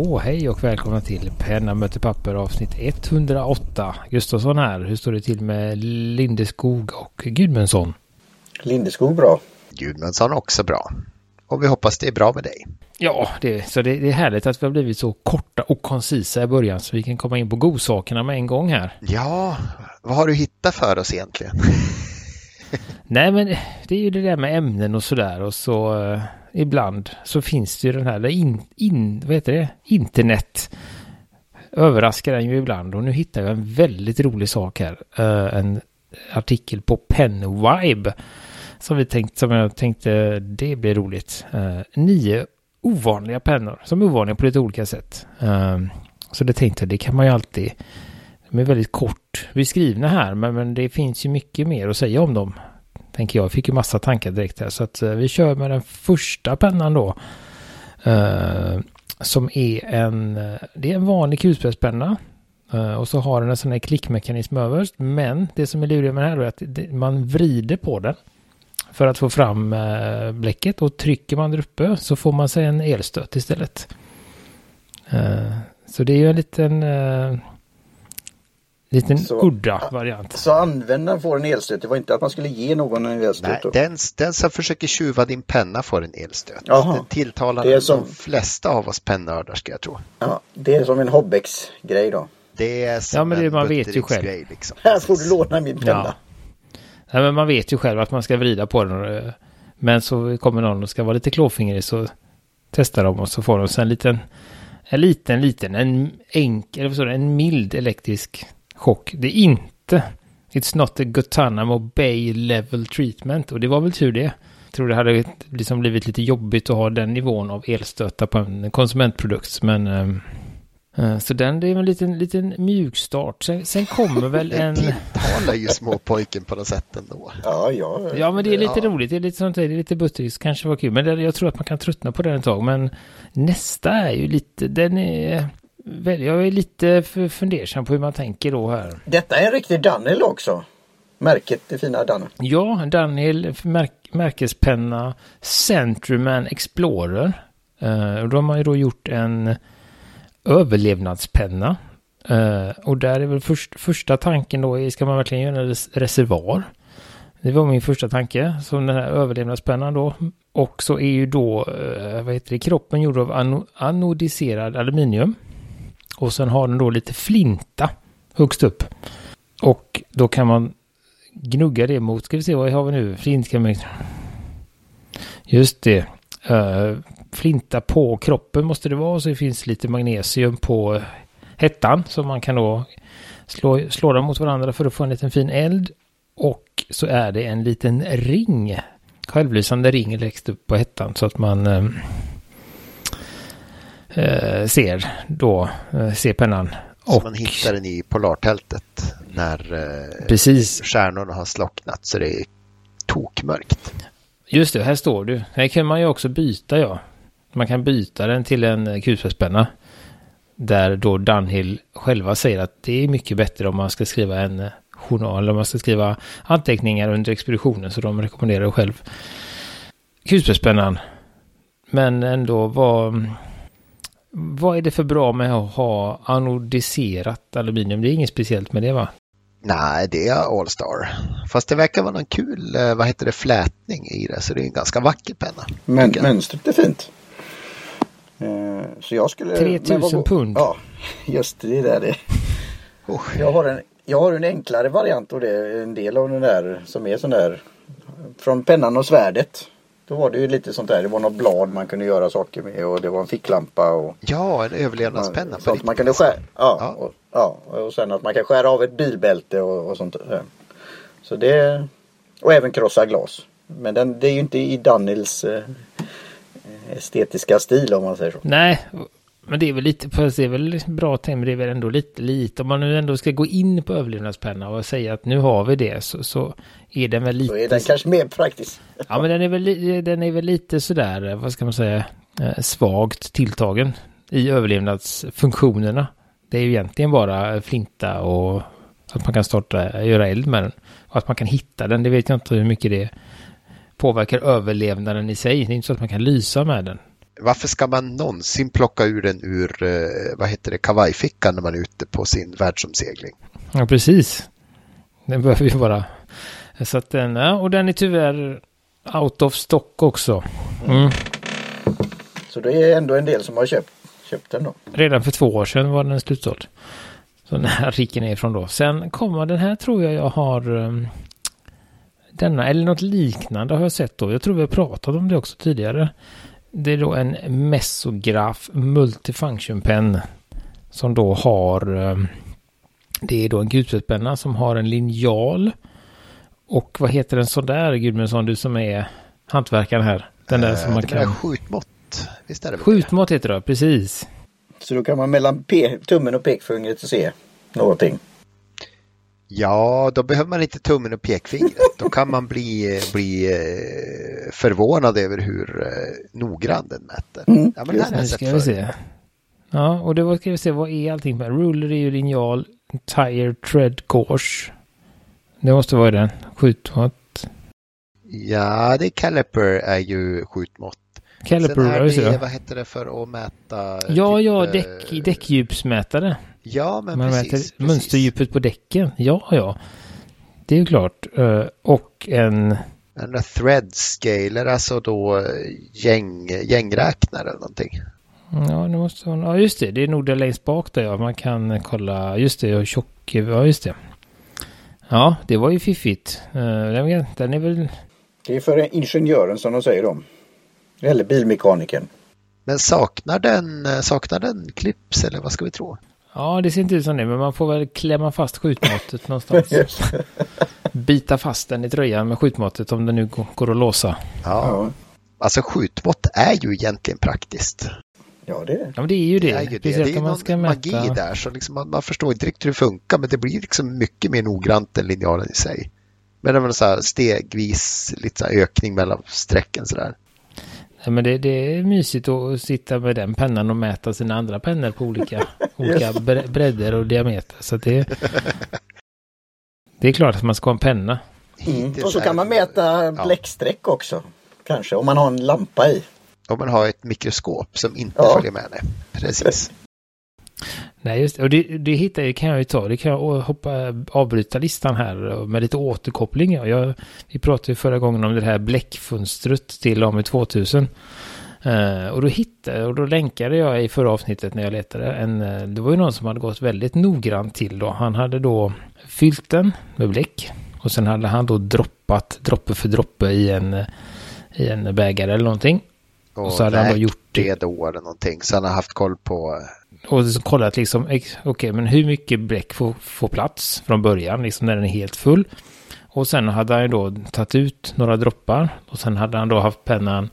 Åh, hej och välkomna till Penna möter papper avsnitt 108. Gustafsson här. Hur står det till med Lindeskog och Gudmundsson? Lindeskog bra. Gudmundsson också bra. Och vi hoppas det är bra med dig. Ja, det, så det, det är härligt att vi har blivit så korta och koncisa i början så vi kan komma in på godsakerna med en gång här. Ja, vad har du hittat för oss egentligen? Nej, men det är ju det där med ämnen och sådär och så eh, ibland så finns det ju den här, in, in, vad heter det, internet överraskar den ju ibland och nu hittar jag en väldigt rolig sak här. Uh, en artikel på Penvibe som vi tänkt, som jag tänkte det blir roligt. Uh, nio ovanliga pennor som är ovanliga på lite olika sätt. Uh, så det tänkte jag, det kan man ju alltid de är väldigt kort beskrivna här, men, men det finns ju mycket mer att säga om dem. Tänker jag. jag fick ju massa tankar direkt här. Så att eh, vi kör med den första pennan då. Uh, som är en, eh, det är en vanlig kulspetspenna. Uh, och så har den en sån här klickmekanism överst. Men det som är lurigt med den här är att det, man vrider på den. För att få fram bläcket. Och trycker man där uppe så får man sig en elstöt istället. så det är ju en liten Liten så, udda variant. Så användaren får en elstöt, det var inte att man skulle ge någon en elstöt? Nej, den, den som försöker tjuva din penna får en elstöt. Jaha. Den tilltalar det är som... de flesta av oss pennördar ska jag tro. Ja, det är som en Hobbex-grej då? Det är som ja, men det, en man vet ju själv. Grej, liksom. Här får du låna min penna. Ja. Nej, men man vet ju själv att man ska vrida på den. Men så kommer någon och ska vara lite klåfingrig så testar de och så får de sen en liten, en liten, liten, en enkel, en mild elektrisk chock. Det är inte It's not a Guantanamo Bay level treatment. Och det var väl tur det. Jag tror det hade liksom blivit lite jobbigt att ha den nivån av elstötar på en konsumentprodukt. Men äh, så den det är en liten, liten mjukstart. Sen, sen kommer väl en... Det tilltalar ju småpojken på något sätt ändå. Ja, ja. Ja, men det är lite ja. roligt. Det är lite sånt där, det är lite butteris. Kanske var kul. Men det, jag tror att man kan tröttna på den ett tag. Men nästa är ju lite, den är jag är lite fundersam på hur man tänker då här. Detta är en riktig Daniel också. Märket, det fina Daniel. Ja, Daniel märk märkespenna Centruman Explorer. Uh, då har man ju då gjort en överlevnadspenna. Uh, och där är väl först, första tanken då, ska man verkligen göra en reservoar? Det var min första tanke, som den här överlevnadspennan då. Och så är ju då, uh, vad heter det, kroppen gjord av anodiserad aluminium. Och sen har den då lite flinta högst upp. Och då kan man gnugga det mot, ska vi se vad har vi nu? Flint kan man... Just det. Uh, flinta på kroppen måste det vara. Så det finns lite magnesium på hettan. Så man kan då slå, slå dem mot varandra för att få en liten fin eld. Och så är det en liten ring. Självlysande ring längst upp på hettan. Så att man... Uh, eh, ser då, eh, ser pennan. Så man hittar den i polartältet när eh, precis. stjärnorna har slocknat så det är tokmörkt. Just det, här står du. Här kan man ju också byta ja. Man kan byta den till en kulspetspenna. Där då Dunhill själva säger att det är mycket bättre om man ska skriva en eh, journal, om man ska skriva anteckningar under expeditionen, så de rekommenderar själv kulspetspennan. Men ändå var vad är det för bra med att ha anodiserat aluminium? Det är inget speciellt med det va? Nej, det är Allstar. Fast det verkar vara någon kul, eh, vad heter det, flätning i det. Så det är en ganska vacker penna. Men mönstret är fint. Eh, så jag skulle... 3000 pund. Ja, just det, det är det. Oh. Jag, har en, jag har en enklare variant och det är en del av den där som är sån där från pennan och svärdet. Då var det ju lite sånt där. Det var något blad man kunde göra saker med och det var en ficklampa. Och, ja, en överlevnadspenna. Sånt man kunde skära, ja, ja. Och, ja, och sen att man kan skära av ett bilbälte och, och sånt där. Så det, och även krossa glas. Men den, det är ju inte i Daniels eh, estetiska stil om man säger så. Nej, men det är väl lite, det är väl bra tänkt, men det är väl ändå lite, lite, om man nu ändå ska gå in på överlevnadspenna och säga att nu har vi det så, så är den väl lite... Så är den kanske mer praktisk. Ja, men den är väl, den är väl lite sådär, vad ska man säga, eh, svagt tilltagen i överlevnadsfunktionerna. Det är ju egentligen bara flinta och att man kan starta, göra eld med den. Och att man kan hitta den, det vet jag inte hur mycket det påverkar överlevnaden i sig. Det är inte så att man kan lysa med den. Varför ska man någonsin plocka ur den ur, eh, vad heter det, kavajfickan när man är ute på sin världsomsegling? Ja, precis. Den behöver ju bara... Så att den, ja, och den är tyvärr out of stock också. Mm. Så det är ändå en del som har köpt, köpt den då? Redan för två år sedan var den slutsåld. Så den här riken är ifrån då. Sen kommer den här tror jag jag har... Um, denna eller något liknande har jag sett då. Jag tror vi har pratat om det också tidigare. Det är då en Mesograf Multifunction Pen. Som då har... Um, det är då en gulspetspenna som har en linjal. Och vad heter den sådär Gudmundsson, du som är hantverkaren här? Den där som man det kan... skjutmått. Visst är det Skjutmått heter det, precis. Så då kan man mellan tummen och pekfingret se någonting. Ja, då behöver man inte tummen och pekfingret. Då kan man bli, bli eh, förvånad över hur eh, noggrann den mäter. Mm. Ja, men det här har jag sett vi se. Ja, och det ska vi se, vad är allting med? Ruler är ju linjal, tire tread gauge. Det måste vara den, skjutmått. Ja, det är caliper är ju skjutmått. Caliper, Sen är det, vad heter det för att mäta? Ja, typ, ja, däck, däckdjupsmätare. Ja, men Man precis. mäter precis. mönsterdjupet på däcken. Ja, ja. Det är ju klart. Eh, och en... En thread scaler, alltså då gäng, gängräknare eller någonting. Ja, det måste vara... Ja, just det. Det är nog det längst bak där, ja. Man kan kolla... Just det, och tjock... Ja, just det. Ja, det var ju fiffigt. Den är väl... Det är för ingenjören som de säger om. Eller bilmekanikern. Men saknar den, saknar den clips eller vad ska vi tro? Ja, det ser inte ut som det, men man får väl klämma fast skjutmåttet någonstans. Bita fast den i tröjan med skjutmåttet om det nu går att låsa. Ja, alltså skjutmått är ju egentligen praktiskt. Ja, det är det. Ja, men det är ju det. Det är, ju det. Det är någon ska magi mäta... där, så liksom man, man, förstår inte riktigt hur det funkar, men det blir liksom mycket mer noggrant än linjalen i sig. Men det var så här stegvis lite så ökning mellan strecken sådär. Ja, men det, det, är mysigt att sitta med den pennan och mäta sina andra pennor på olika, olika bredder och diameter. Så det, det är klart att man ska ha en penna. Mm. Och så kan man mäta bläcksträck också. Kanske om man har en lampa i. Om man har ett mikroskop som inte ja. följer med. Det. Precis. Nej, just och det, det hittar jag, kan jag ju ta. Det kan jag hoppa, avbryta listan här med lite återkoppling. Jag, vi pratade ju förra gången om det här bläckfönstret till AMI 2000. Uh, och då hittade och då länkade jag i förra avsnittet när jag letade en, uh, det var ju någon som hade gått väldigt noggrant till då. Han hade då fyllt den med bläck och sen hade han då droppat droppe för droppe i en, i en bägare eller någonting. Och, och så hade han då gjort det då eller någonting. Så han har haft koll på och kollat liksom, okej, okay, men hur mycket bläck får, får plats från början, liksom när den är helt full. Och sen hade han ju då tagit ut några droppar och sen hade han då haft pennan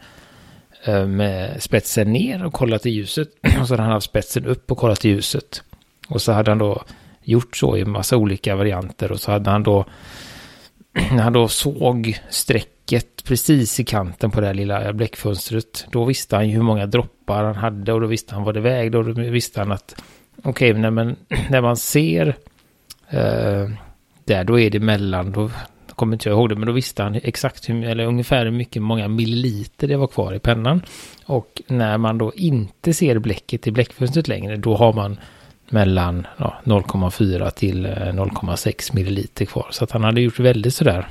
eh, med spetsen ner och kollat i ljuset. Och så hade han haft spetsen upp och kollat i ljuset. Och så hade han då gjort så i massa olika varianter och så hade han då när han då såg streck bläcket precis i kanten på det här lilla bläckfönstret, då visste han ju hur många droppar han hade och då visste han vad det vägde och då visste han att okej, okay, när, när man ser eh, där, då är det mellan, då kommer inte jag ihåg det, men då visste han exakt hur, eller ungefär hur mycket, många milliliter det var kvar i pennan. Och när man då inte ser bläcket i bläckfönstret längre, då har man mellan ja, 0,4 till eh, 0,6 milliliter kvar. Så att han hade gjort väldigt sådär,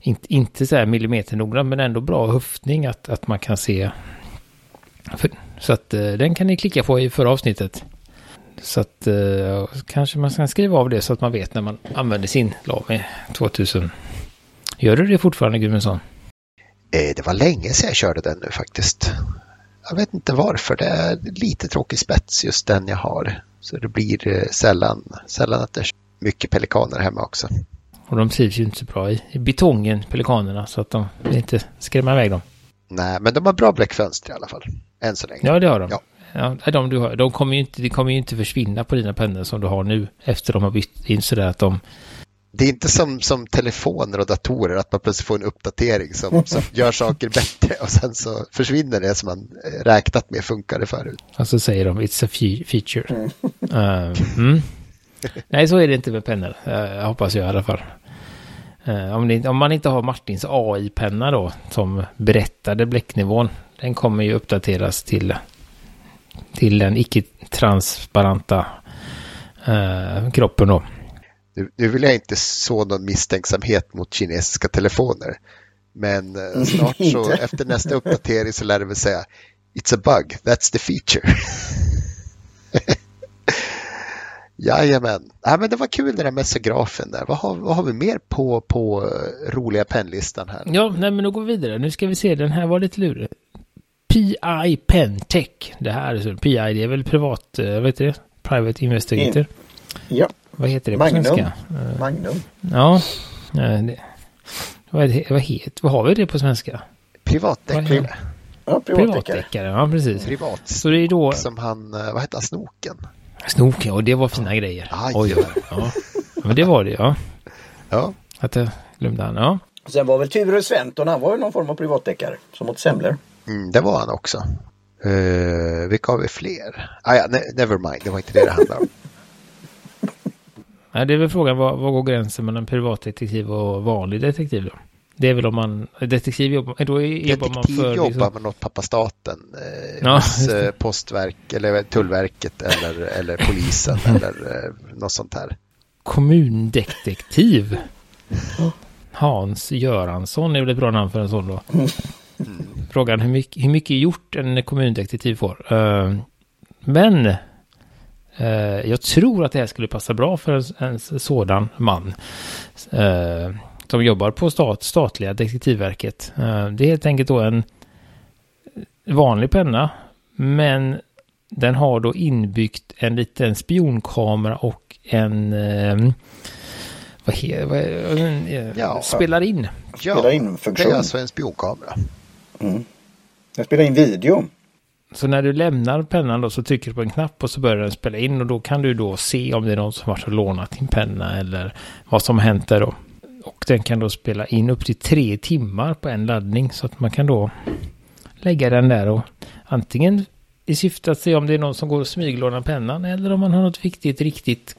inte, inte så här millimeternoggrann, men ändå bra höftning att, att man kan se. För, så att eh, den kan ni klicka på i förra avsnittet. Så att eh, kanske man ska skriva av det så att man vet när man använder sin Lami 2000. Gör du det fortfarande Gudmundsson? Eh, det var länge sedan jag körde den nu faktiskt. Jag vet inte varför. Det är lite tråkig spets just den jag har. Så det blir eh, sällan, sällan att det är mycket pelikaner hemma också. Och de trivs ju inte så bra i, i betongen, pelikanerna, så att de vill inte skrämma iväg dem. Nej, men de har bra bläckfönster i alla fall. Än så länge. Ja, det har de. Ja. Ja, de, du har, de kommer ju inte, de kommer ju inte försvinna på dina pennor som du har nu efter de har bytt in sådär att de det är inte som, som telefoner och datorer att man plötsligt får en uppdatering som, som gör saker bättre och sen så försvinner det som man eh, räknat med funkade förut. Och så säger de it's a feature. Uh, mm. Nej, så är det inte med pennor. Uh, hoppas jag i alla fall. Eh, om, det, om, man inte har Martins AI-penna då som berättade bläcknivån. Den kommer ju uppdateras till, till den icke-transparenta eh, kroppen då. Nu, nu vill jag inte så någon misstänksamhet mot kinesiska telefoner. Men eh, snart så efter nästa uppdatering så lär det väl säga It's a bug, that's the feature. Jajamän. Ja, men det var kul det där med segrafen där. Vad har, vad har vi mer på, på uh, roliga pennlistan här? Ja, nej men då går vi vidare. Nu ska vi se, den här var lite lurig. PI Pentech. Det här är så, PI det är väl privat, uh, vad heter det? Private Investigator. In. Ja. Vad heter det på Magnum. svenska? Uh, Magnum. Ja. Det, vad, det, vad, heter, vad har vi det på svenska? Privatdeckare. Ja, privatdeckare. Ja, precis. Privat. Så det är då... Som han, vad heter han, Snoken? Snoken, och det var fina grejer. Aj. Oj, oj, ja. Men det var det, ja. Ja. Att jag glömde han, ja. Sen var väl Ture Sventon, han var ju någon form av privatdeckare som åt semlor. Mm, det var han också. Uh, vilka har vi fler? Ah, ja, ne never mind, det var inte det det handlade om. Nej, det är väl frågan, vad, vad går gränsen mellan privatdetektiv och vanlig detektiv då? Det är väl om man, detektiv jobbar, då jobbar man för... jobbar liksom... med något pappa staten, eh, ja, eh, postverk eller Tullverket eller, eller polisen eller eh, något sånt här. Kommundetektiv. Hans Göransson är väl ett bra namn för en sån då. Mm. Frågan hur mycket, hur mycket gjort en kommundetektiv får. Uh, men uh, jag tror att det här skulle passa bra för en, en sådan man. Som jobbar på stat, statliga detektivverket. Det är helt enkelt då en vanlig penna, men den har då inbyggt en liten spionkamera och en vad heter vad, ja, spelar in. Ja, spelar in funktion. Det är alltså en spionkamera. Mm. Den spelar in video. Så när du lämnar pennan då så trycker du på en knapp och så börjar den spela in och då kan du då se om det är någon som har lånat din penna eller vad som hänt där då. Och den kan då spela in upp till tre timmar på en laddning så att man kan då lägga den där och antingen i syfte att se om det är någon som går och smyglånar pennan eller om man har något viktigt, riktigt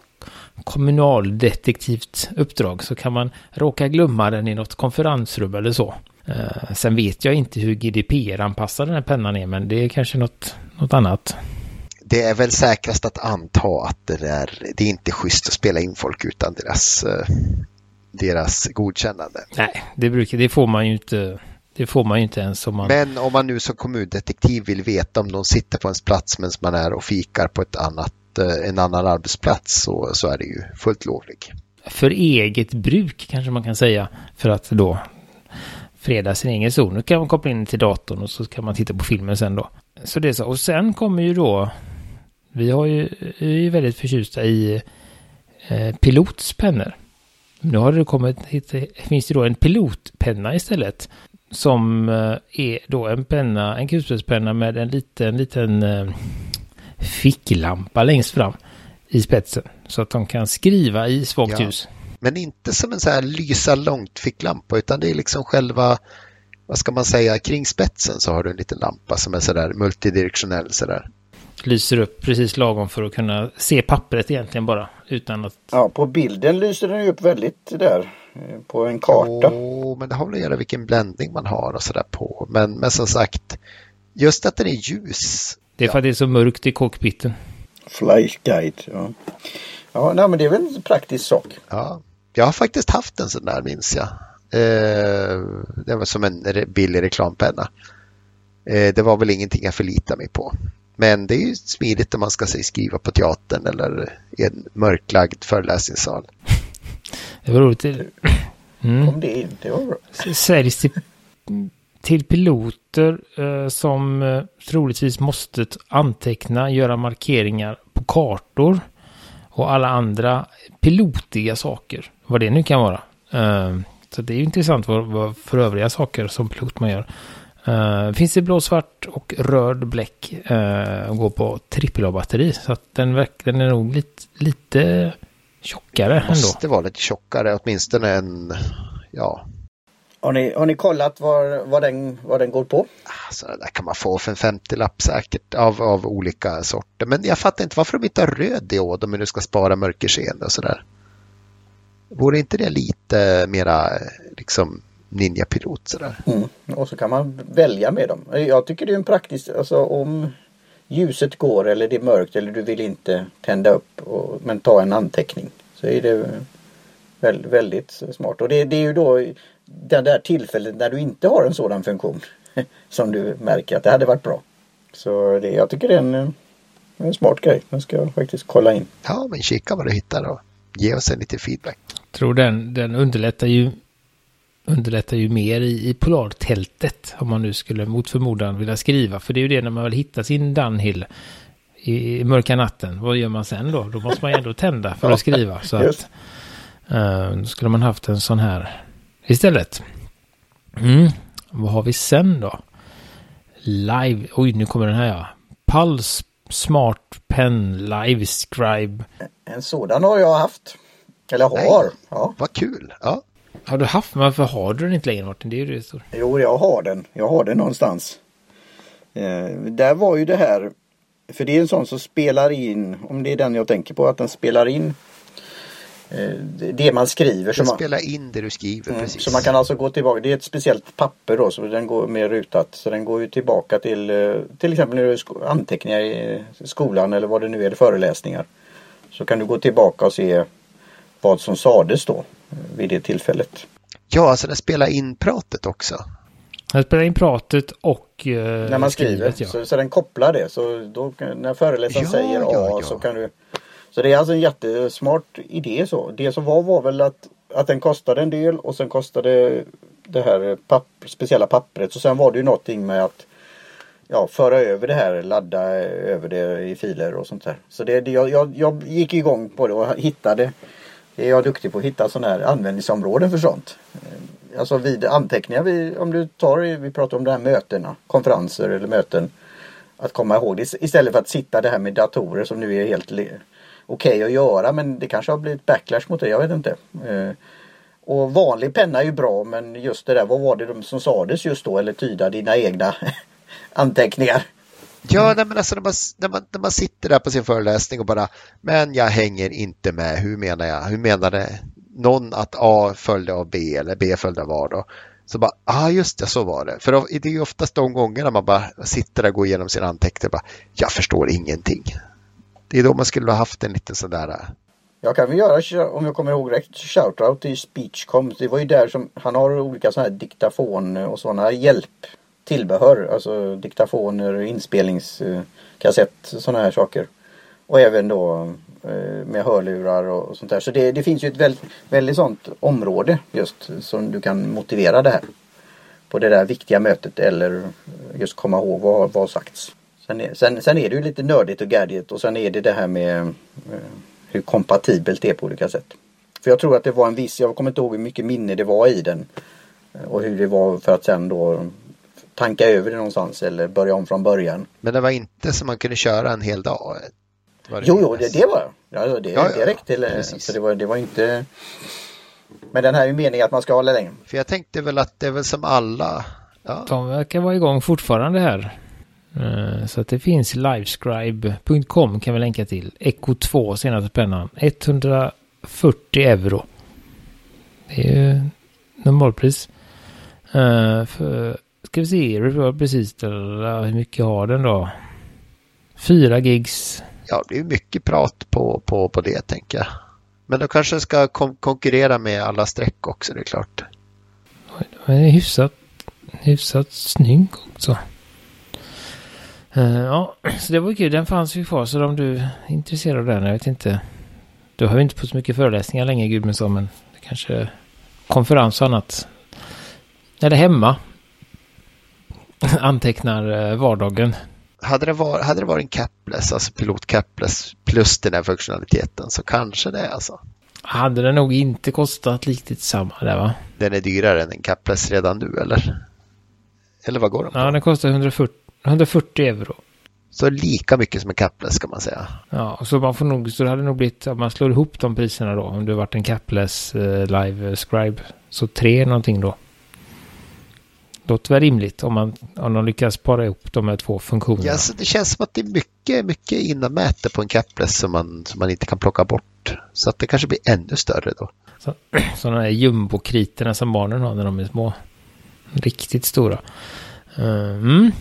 kommunaldetektivt uppdrag så kan man råka glömma den i något konferensrum eller så. Eh, sen vet jag inte hur GDPR-anpassad den här pennan är men det är kanske något, något annat. Det är väl säkrast att anta att det, där, det är inte schysst att spela in folk utan deras eh, deras godkännande. Nej, det, brukar, det får man ju inte. Det får man ju inte ens om man... Men om man nu som kommundetektiv vill veta om de sitter på ens plats medan man är och fikar på ett annat, eh, en annan arbetsplats så, så är det ju fullt lovligt. För eget bruk kanske man kan säga. För att då freda sin egen zon. Nu kan man koppla in till datorn och så kan man titta på filmen sen då. Så det är så. Och sen kommer ju då... Vi har ju, är ju väldigt förtjusta i eh, pilotspennor. Nu har det kommit, finns det då en pilotpenna istället. Som eh, är då en penna, en kulspetspenna med en liten, liten eh, ficklampa längst fram i spetsen. Så att de kan skriva i svagt ja. ljus. Men inte som en så här lysa långt ficklampa utan det är liksom själva, vad ska man säga, kring spetsen så har du en liten lampa som är sådär multidirektionell sådär lyser upp precis lagom för att kunna se pappret egentligen bara. Utan att... Ja, på bilden lyser den ju upp väldigt där. Eh, på en karta. Jo, men det har väl att göra vilken bländning man har och sådär på. Men, men som sagt, just att den är ljus. Det är ja. för att det är så mörkt i cockpiten. Flight guide, ja. Ja, nej, men det är väl en praktisk sak. Ja, jag har faktiskt haft en sån där minns jag. Eh, det var som en billig reklampenna. Eh, det var väl ingenting jag förlitade mig på. Men det är ju smidigt om man ska sig skriva på teatern eller i en mörklagd föreläsningssal. Det var roligt. Mm. Kom det in, det var bra. Säljs till, till piloter eh, som eh, troligtvis måste anteckna, göra markeringar på kartor och alla andra pilotiga saker. Vad det nu kan vara. Eh, så det är ju intressant vad, vad för övriga saker som pilot man gör. Uh, finns det blå, svart och röd bläck uh, och går på trippel-A-batteri. Så att den, den är nog lite, lite tjockare ändå. Måste vara lite tjockare, åtminstone en, ja. Har ni, har ni kollat vad, vad, den, vad den går på? Alltså, det där kan man få för en 50-lapp säkert av, av olika sorter. Men jag fattar inte varför de inte har röd diod om nu ska spara mörkerseende och sådär. Vore inte det lite mera liksom ninja-pilot sådär? Mm. Och så kan man välja med dem. Jag tycker det är en praktisk, alltså om ljuset går eller det är mörkt eller du vill inte tända upp och, men ta en anteckning. Så är det väldigt, väldigt smart. Och det, det är ju då det där tillfället när du inte har en sådan funktion som du märker att det hade varit bra. Så det, jag tycker det är en, en smart grej. Den ska jag faktiskt kolla in. Ja, men kika vad du hittar och ge oss en lite feedback. Jag tror den, den underlättar ju underlättar ju mer i, i polartältet om man nu skulle mot förmodan vilja skriva. För det är ju det när man vill hitta sin downhill i, i mörka natten. Vad gör man sen då? Då måste man ju ändå tända för att skriva. Så att, uh, då skulle man haft en sån här istället. Mm. Vad har vi sen då? Live, oj nu kommer den här ja. Pulse Smart Pen Live Scribe. En sådan har jag haft. Eller har. Nej, ja. Vad kul. Ja. Har du haft, men varför har du den inte längre Martin? Det är ju det stora. Jo, jag har den. Jag har den någonstans. Eh, där var ju det här, för det är en sån som spelar in, om det är den jag tänker på, att den spelar in eh, det man skriver. Den spelar in det du skriver, mm, precis. Så man kan alltså gå tillbaka, det är ett speciellt papper då, så den går mer rutat. Så den går ju tillbaka till eh, till exempel när du anteckningar i skolan eller vad det nu är, föreläsningar. Så kan du gå tillbaka och se vad som sades då vid det tillfället. Ja, alltså den spelar in pratet också. Den spelar in pratet och eh, När man skriver, skrivet, ja. så, så den kopplar det. Så då, när föreläsaren ja, säger A ja, så kan du Så det är alltså en jättesmart idé så. Det som var var väl att, att den kostade en del och sen kostade det här papp, speciella pappret. Och sen var det ju någonting med att ja, föra över det här, ladda över det i filer och sånt där. Så det, det, jag, jag, jag gick igång på det och hittade är jag duktig på att hitta sådana här användningsområden för sånt. Eh, alltså vid anteckningar, vi, om du tar, vi pratar om de här mötena, konferenser eller möten. Att komma ihåg det istället för att sitta det här med datorer som nu är helt okej okay att göra men det kanske har blivit backlash mot det, jag vet inte. Eh, och vanlig penna är ju bra men just det där, vad var det som sades just då eller tyda dina egna anteckningar. Ja, nej, men alltså när man, när, man, när man sitter där på sin föreläsning och bara, men jag hänger inte med, hur menar jag, hur menade någon att A följde av B eller B följde av A då? Så bara, ja ah, just det, så var det. För det är ju oftast de gångerna man bara sitter där och går igenom sina anteckningar och bara, jag förstår ingenting. Det är då man skulle ha haft en liten sån där jag kan väl göra, om jag kommer ihåg rätt, shoutout till Speechcom. Det var ju där som han har olika sådana här diktafon och sådana hjälp tillbehör, alltså diktafoner, inspelningskassett, sådana här saker. Och även då eh, med hörlurar och sånt där. Så det, det finns ju ett väldigt, väldigt sånt område just som du kan motivera det här. På det där viktiga mötet eller just komma ihåg vad som sagts. Sen är, sen, sen är det ju lite nördigt och gadget och sen är det det här med eh, hur kompatibelt det är på olika sätt. För jag tror att det var en viss, jag kommer inte ihåg hur mycket minne det var i den. Eh, och hur det var för att sen då tanka över det någonstans eller börja om från början. Men det var inte så man kunde köra en hel dag? Det jo, jo, det, det var ja, det. Ja, räckte till. Eh, så det var, det var inte... Men den här är ju meningen att man ska hålla längre. För jag tänkte väl att det är väl som alla... Ja. De verkar vara igång fortfarande här. Eh, så att det finns livescribe.com kan vi länka till. Echo 2 senaste pennan. 140 euro. Det är ju normalpris. Uh, för Ska vi se, precis hur mycket har den då? Fyra gigs. Ja, det är mycket prat på, på, på det tänker jag. Men då kanske ska kon konkurrera med alla streck också, det är klart. Den är hyfsat, hyfsat snygg också. Uh, ja, så det var kul. Den fanns ju kvar. Så om du är intresserad av den, jag vet inte. Du har ju inte på så mycket föreläsningar länge, Gudmundsson, men det kanske konferens och annat. Eller hemma. antecknar eh, vardagen. Hade det, var, hade det varit en capless, alltså pilot capless plus den här funktionaliteten så kanske det alltså. Hade det nog inte kostat riktigt samma där va? Den är dyrare än en capless redan nu eller? Eller vad går den på? Ja, den kostar 140, 140 euro. Så lika mycket som en capless kan man säga. Ja, så man får nog, så det hade nog blivit, om man slår ihop de priserna då, om det varit en capless eh, live scribe, så tre någonting då låter väl rimligt om, man, om de lyckas para ihop de här två funktionerna. Ja, så det känns som att det är mycket, mycket innanmäte på en capless som man, som man inte kan plocka bort. Så att det kanske blir ännu större då. Så, sådana här jumbokriterna som barnen har när de är små. Riktigt stora. Mm.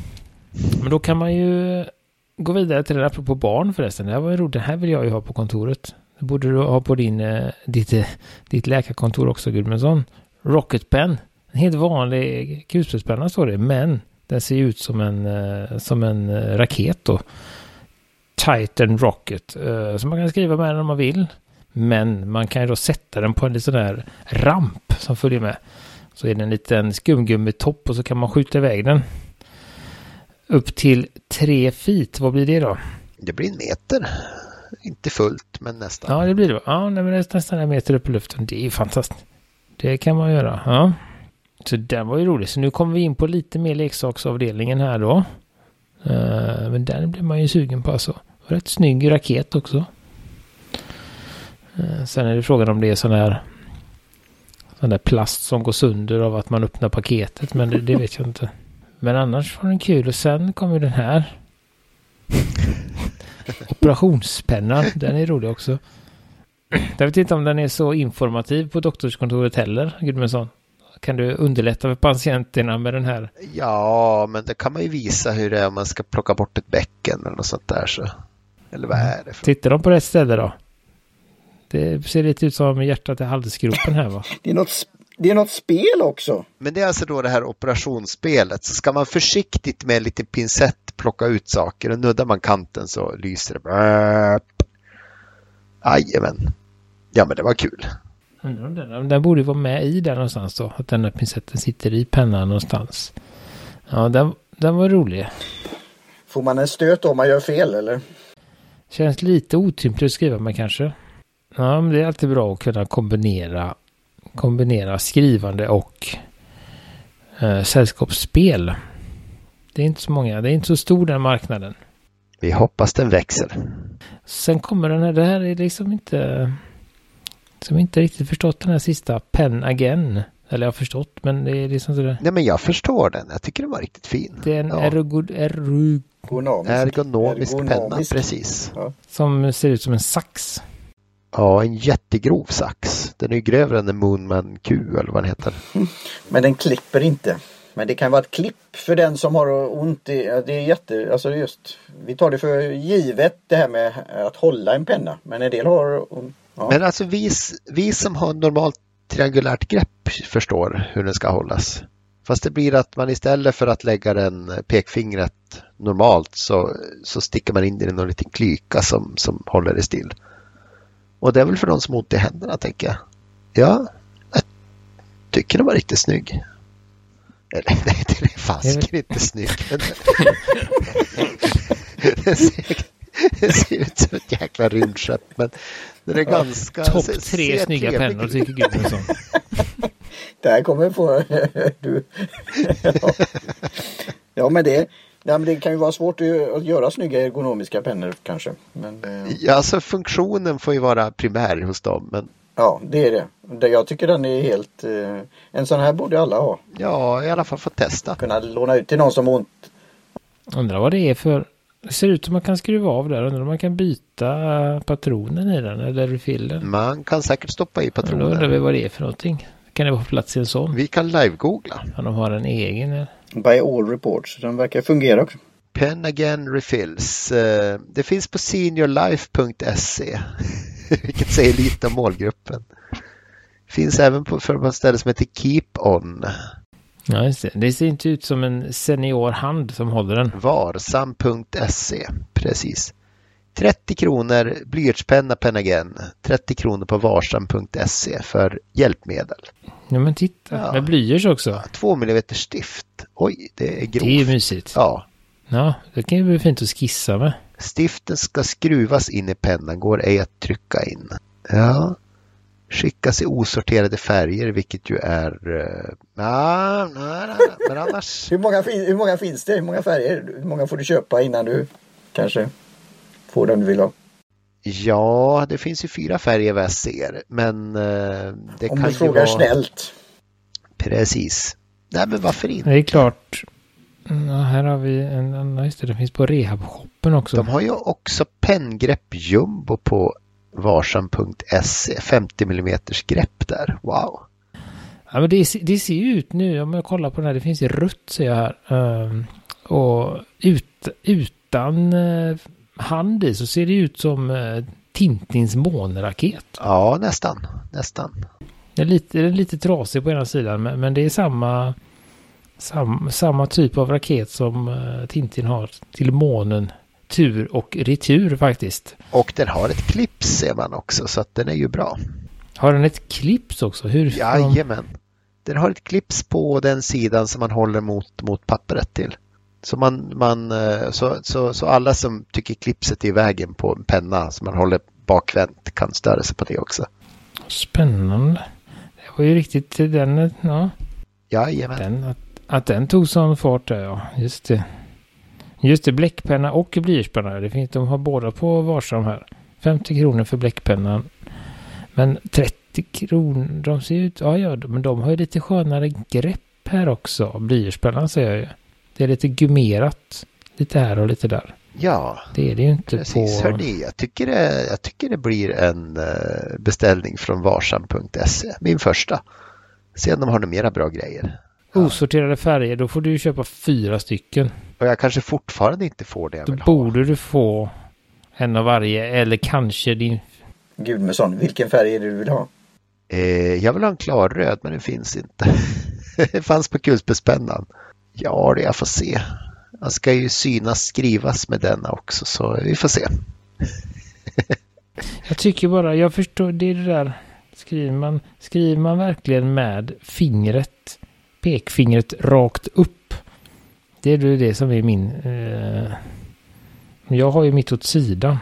Men då kan man ju gå vidare till det apropå barn förresten. Det här var ju roligt. Det här vill jag ju ha på kontoret. Det borde du ha på din, eh, ditt, eh, ditt läkarkontor också Gudmundsson. Rocket Pen. En helt vanlig kulspetspenna står det. Men den ser ut som en, eh, som en raket då. Titan Rocket. Så man kan skriva med den om man vill. Men man kan ju då sätta den på en liten där ramp som följer med. Så är det en liten skumgummitopp och så kan man skjuta iväg den. Upp till tre feet, vad blir det då? Det blir en meter. Inte fullt, men nästan. Ja, det blir det. Ja, nej, men det är nästan en meter upp i luften. Det är ju fantastiskt. Det kan man göra. Ja. Så den var ju rolig. Så nu kommer vi in på lite mer leksaksavdelningen här då. Uh, men den blir man ju sugen på alltså. Rätt snygg raket också. Uh, sen är det frågan om det är sån här sån där plast som går sönder av att man öppnar paketet. Men det, det vet jag inte. Men annars var den kul och sen kommer den här. Operationspennan, den är rolig också. Jag vet inte om den är så informativ på doktorskontoret heller, Gudmundsson. Kan du underlätta för patienterna med den här? Ja, men det kan man ju visa hur det är om man ska plocka bort ett bäcken eller något sånt där. Så. Eller vad är det? För? Tittar de på rätt ställe då? Det ser lite ut som hjärtat i halsgropen här va? Det är något det är något spel också. Men det är alltså då det här operationsspelet. Så ska man försiktigt med lite pincett plocka ut saker och nuddar man kanten så lyser det. Jajamän. Ja men det var kul. Den, den borde vara med i där någonstans då. Att den där pincetten sitter i pennan någonstans. Ja, den, den var rolig. Får man en stöt om man gör fel eller? Känns lite otympligt att skriva med kanske. Ja, men det är alltid bra att kunna kombinera kombinera skrivande och eh, sällskapsspel. Det är inte så många, det är inte så stor den marknaden. Vi hoppas den växer. Sen kommer den här, det här är liksom inte, som inte riktigt förstått den här sista Pen Again. Eller jag har förstått, men det är liksom sådär. Nej, men jag förstår den. Jag tycker den var riktigt fin. Det är en ja. ergod, ergonomisk, ergonomisk, penna, precis. Ja. Som ser ut som en sax. Ja, en jättegrov sax. Den är grövre än en Moonman Q eller vad den heter. Men den klipper inte. Men det kan vara ett klipp för den som har ont i, det är jätte, alltså just, vi tar det för givet det här med att hålla en penna. Men en del har ja. Men alltså vi, vi som har normalt triangulärt grepp förstår hur den ska hållas. Fast det blir att man istället för att lägga den pekfingret normalt så, så sticker man in den i någon liten klyka som, som håller det still. Och det är väl för de som har ont i händerna tänker jag. Ja, jag tycker den var riktigt snygg. Eller nej, den är fasken inte snygg. den, ser, ser ut som ett jäkla rymdskepp men den är ganska... Topp tre snygga pennor tycker Gudmundsson. Det här kommer få... du. ja. ja men det, Ja, men det kan ju vara svårt att göra snygga ergonomiska pennor kanske. Men, eh... Ja, alltså funktionen får ju vara primär hos dem. Men... Ja, det är det. Jag tycker den är helt... Eh... En sån här borde alla ha. Ja, i alla fall få testa. Kunna låna ut till någon som ont. Undrar vad det är för... Det ser ut som man kan skruva av där. Undrar om man kan byta patronen i den eller refillen. Man kan säkert stoppa i patronen. Då undrar vi vad det är för någonting. Kan det vara på plats i en sån? Vi kan live-googla. Ja, de har en egen. By all reports. Den verkar fungera också. Pen Again Refills. Eh, det finns på seniorlife.se. Vilket säger lite om målgruppen. Finns även på för ett ställe som heter Keep On. Ja, just det. Det ser inte ut som en senior hand som håller den. Varsam.se. Precis. 30 kronor blyertspenna Again. 30 kronor på varsam.se för hjälpmedel. Ja men titta, ja. med blyerts också. 2 mm stift. Oj, det är grovt. Det är mysigt. Ja. Ja, det kan ju bli fint att skissa med. Stiften ska skruvas in i pennan, går ej att trycka in. Ja. Skickas i osorterade färger, vilket ju är... Uh, na, na, na, men annars... hur, många, hur många finns det? Hur många färger? Hur många får du köpa innan du kanske får den du vill ha? Ja, det finns ju fyra färger vad jag ser, men uh, det Om kan du frågar vara... snällt. Precis. Nej, men varför inte? Det är klart. Ja, här har vi en annan, just det, det finns på rehabshoppen också. De har ju också penngrepp jumbo på Varsam.se 50 mm grepp där. Wow! Ja, men det, det ser ju ut nu, om jag kollar på den här, det finns ju rött ser jag här. Um, och ut, utan uh, hand i så ser det ut som uh, Tintins månraket. Ja, nästan. Nästan. Den är lite, den är lite trasig på ena sidan, men, men det är samma, sam, samma typ av raket som uh, Tintin har till månen. Tur och retur faktiskt. Och den har ett klipp ser man också, så att den är ju bra. Har den ett clips också? Hur? Jajamän. Den har ett clips på den sidan som man håller mot, mot pappret till. Så, man, man, eh, så, så, så alla som tycker clipset är i vägen på en penna som man håller bakvänt kan störa sig på det också. Spännande. Det var ju riktigt den, ja. Jajamän. Den, att, att den tog sån fart där, ja. Just det. Just det, bläckpenna och blyertspenna. Det finns, de har båda på varsam här. 50 kronor för bläckpennan. Men 30 kronor, de ser ut, ja ja, men de har ju lite skönare grepp här också. Blyertspennan säger jag ju. Det är lite gummerat. Lite här och lite där. Ja, det är det ju inte precis. på... Hörrni, jag, tycker det, jag tycker det blir en eh, beställning från varsam.se. Min första. Se om de har några mera bra grejer. Osorterade färger, då får du köpa fyra stycken. Och jag kanske fortfarande inte får det jag Då vill borde du få en av varje eller kanske din... Gudmundsson, vilken färg är det du vill ha? Eh, jag vill ha en klarröd men det finns inte. det fanns på kulspetspennan. Ja, det jag får se. Jag ska ju synas skrivas med denna också så vi får se. jag tycker bara, jag förstår, det är det där. Skriver man, skriver man verkligen med fingret, pekfingret rakt upp det är det som är min... Eh, jag har ju mitt åt sidan.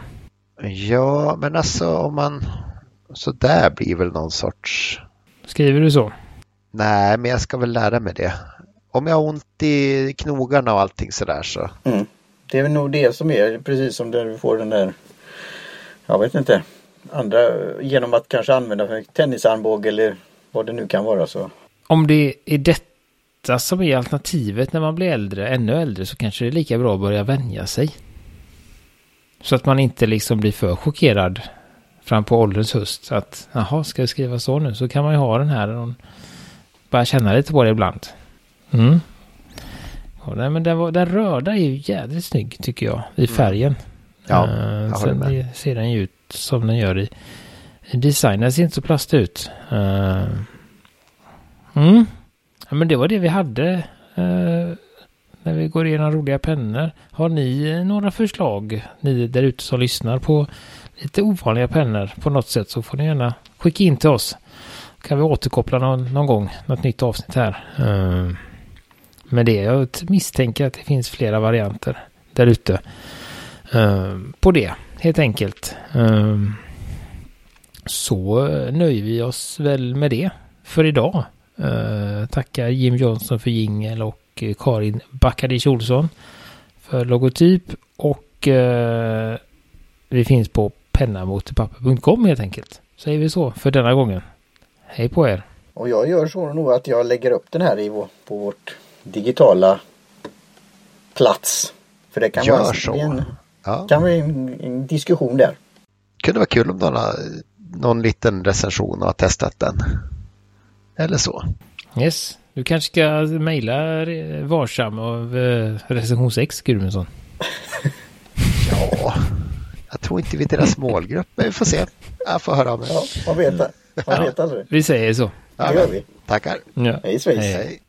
Ja, men alltså om man... Så där blir väl någon sorts... Skriver du så? Nej, men jag ska väl lära mig det. Om jag har ont i knogarna och allting sådär så. Mm. Det är väl nog det som är precis som där du får den där... Jag vet inte. Andra genom att kanske använda tennisarmbåge eller vad det nu kan vara så. Om det är detta detta som är alternativet när man blir äldre, ännu äldre, så kanske det är lika bra att börja vänja sig. Så att man inte liksom blir för chockerad fram på ålderns höst. Att jaha, ska jag skriva så nu? Så kan man ju ha den här och bara känna lite på det ibland. Mm. Ja, nej, men den, var, den röda är ju jädrigt snygg tycker jag i mm. färgen. Ja, uh, jag Sen med. ser den ju ut som den gör i, i design. Den ser inte så plastig ut. Uh, mm. Ja, men det var det vi hade eh, när vi går igenom roliga pennor. Har ni eh, några förslag, ni där ute som lyssnar på lite ovanliga pennor på något sätt så får ni gärna skicka in till oss. Kan vi återkoppla någon, någon gång, något nytt avsnitt här. Eh, med det, jag misstänker att det finns flera varianter där ute. Eh, på det, helt enkelt. Eh, så nöjer vi oss väl med det för idag. Uh, tackar Jim Johnson för jingel och uh, Karin Backadic Olsson för logotyp och uh, vi finns på pennamotpapper.com helt enkelt. Säger vi så för denna gången. Hej på er! Och jag gör så nog att jag lägger upp den här i vår, på vårt digitala plats. För det kan gör vara så. En, ja. kan vara en, en diskussion där. Det kunde vara kul om någon, någon liten recension har testat den. Eller så. Yes. Du kanske ska mejla Varsam av eh, recension 6, Gudmundsson. ja, jag tror inte vi är deras målgrupp, men vi får se. Jag får höra av mig. Ja, man vet, man vet aldrig. Vi säger så. Ja, det gör vi. Tackar. Ja. Hej svejs. Hej.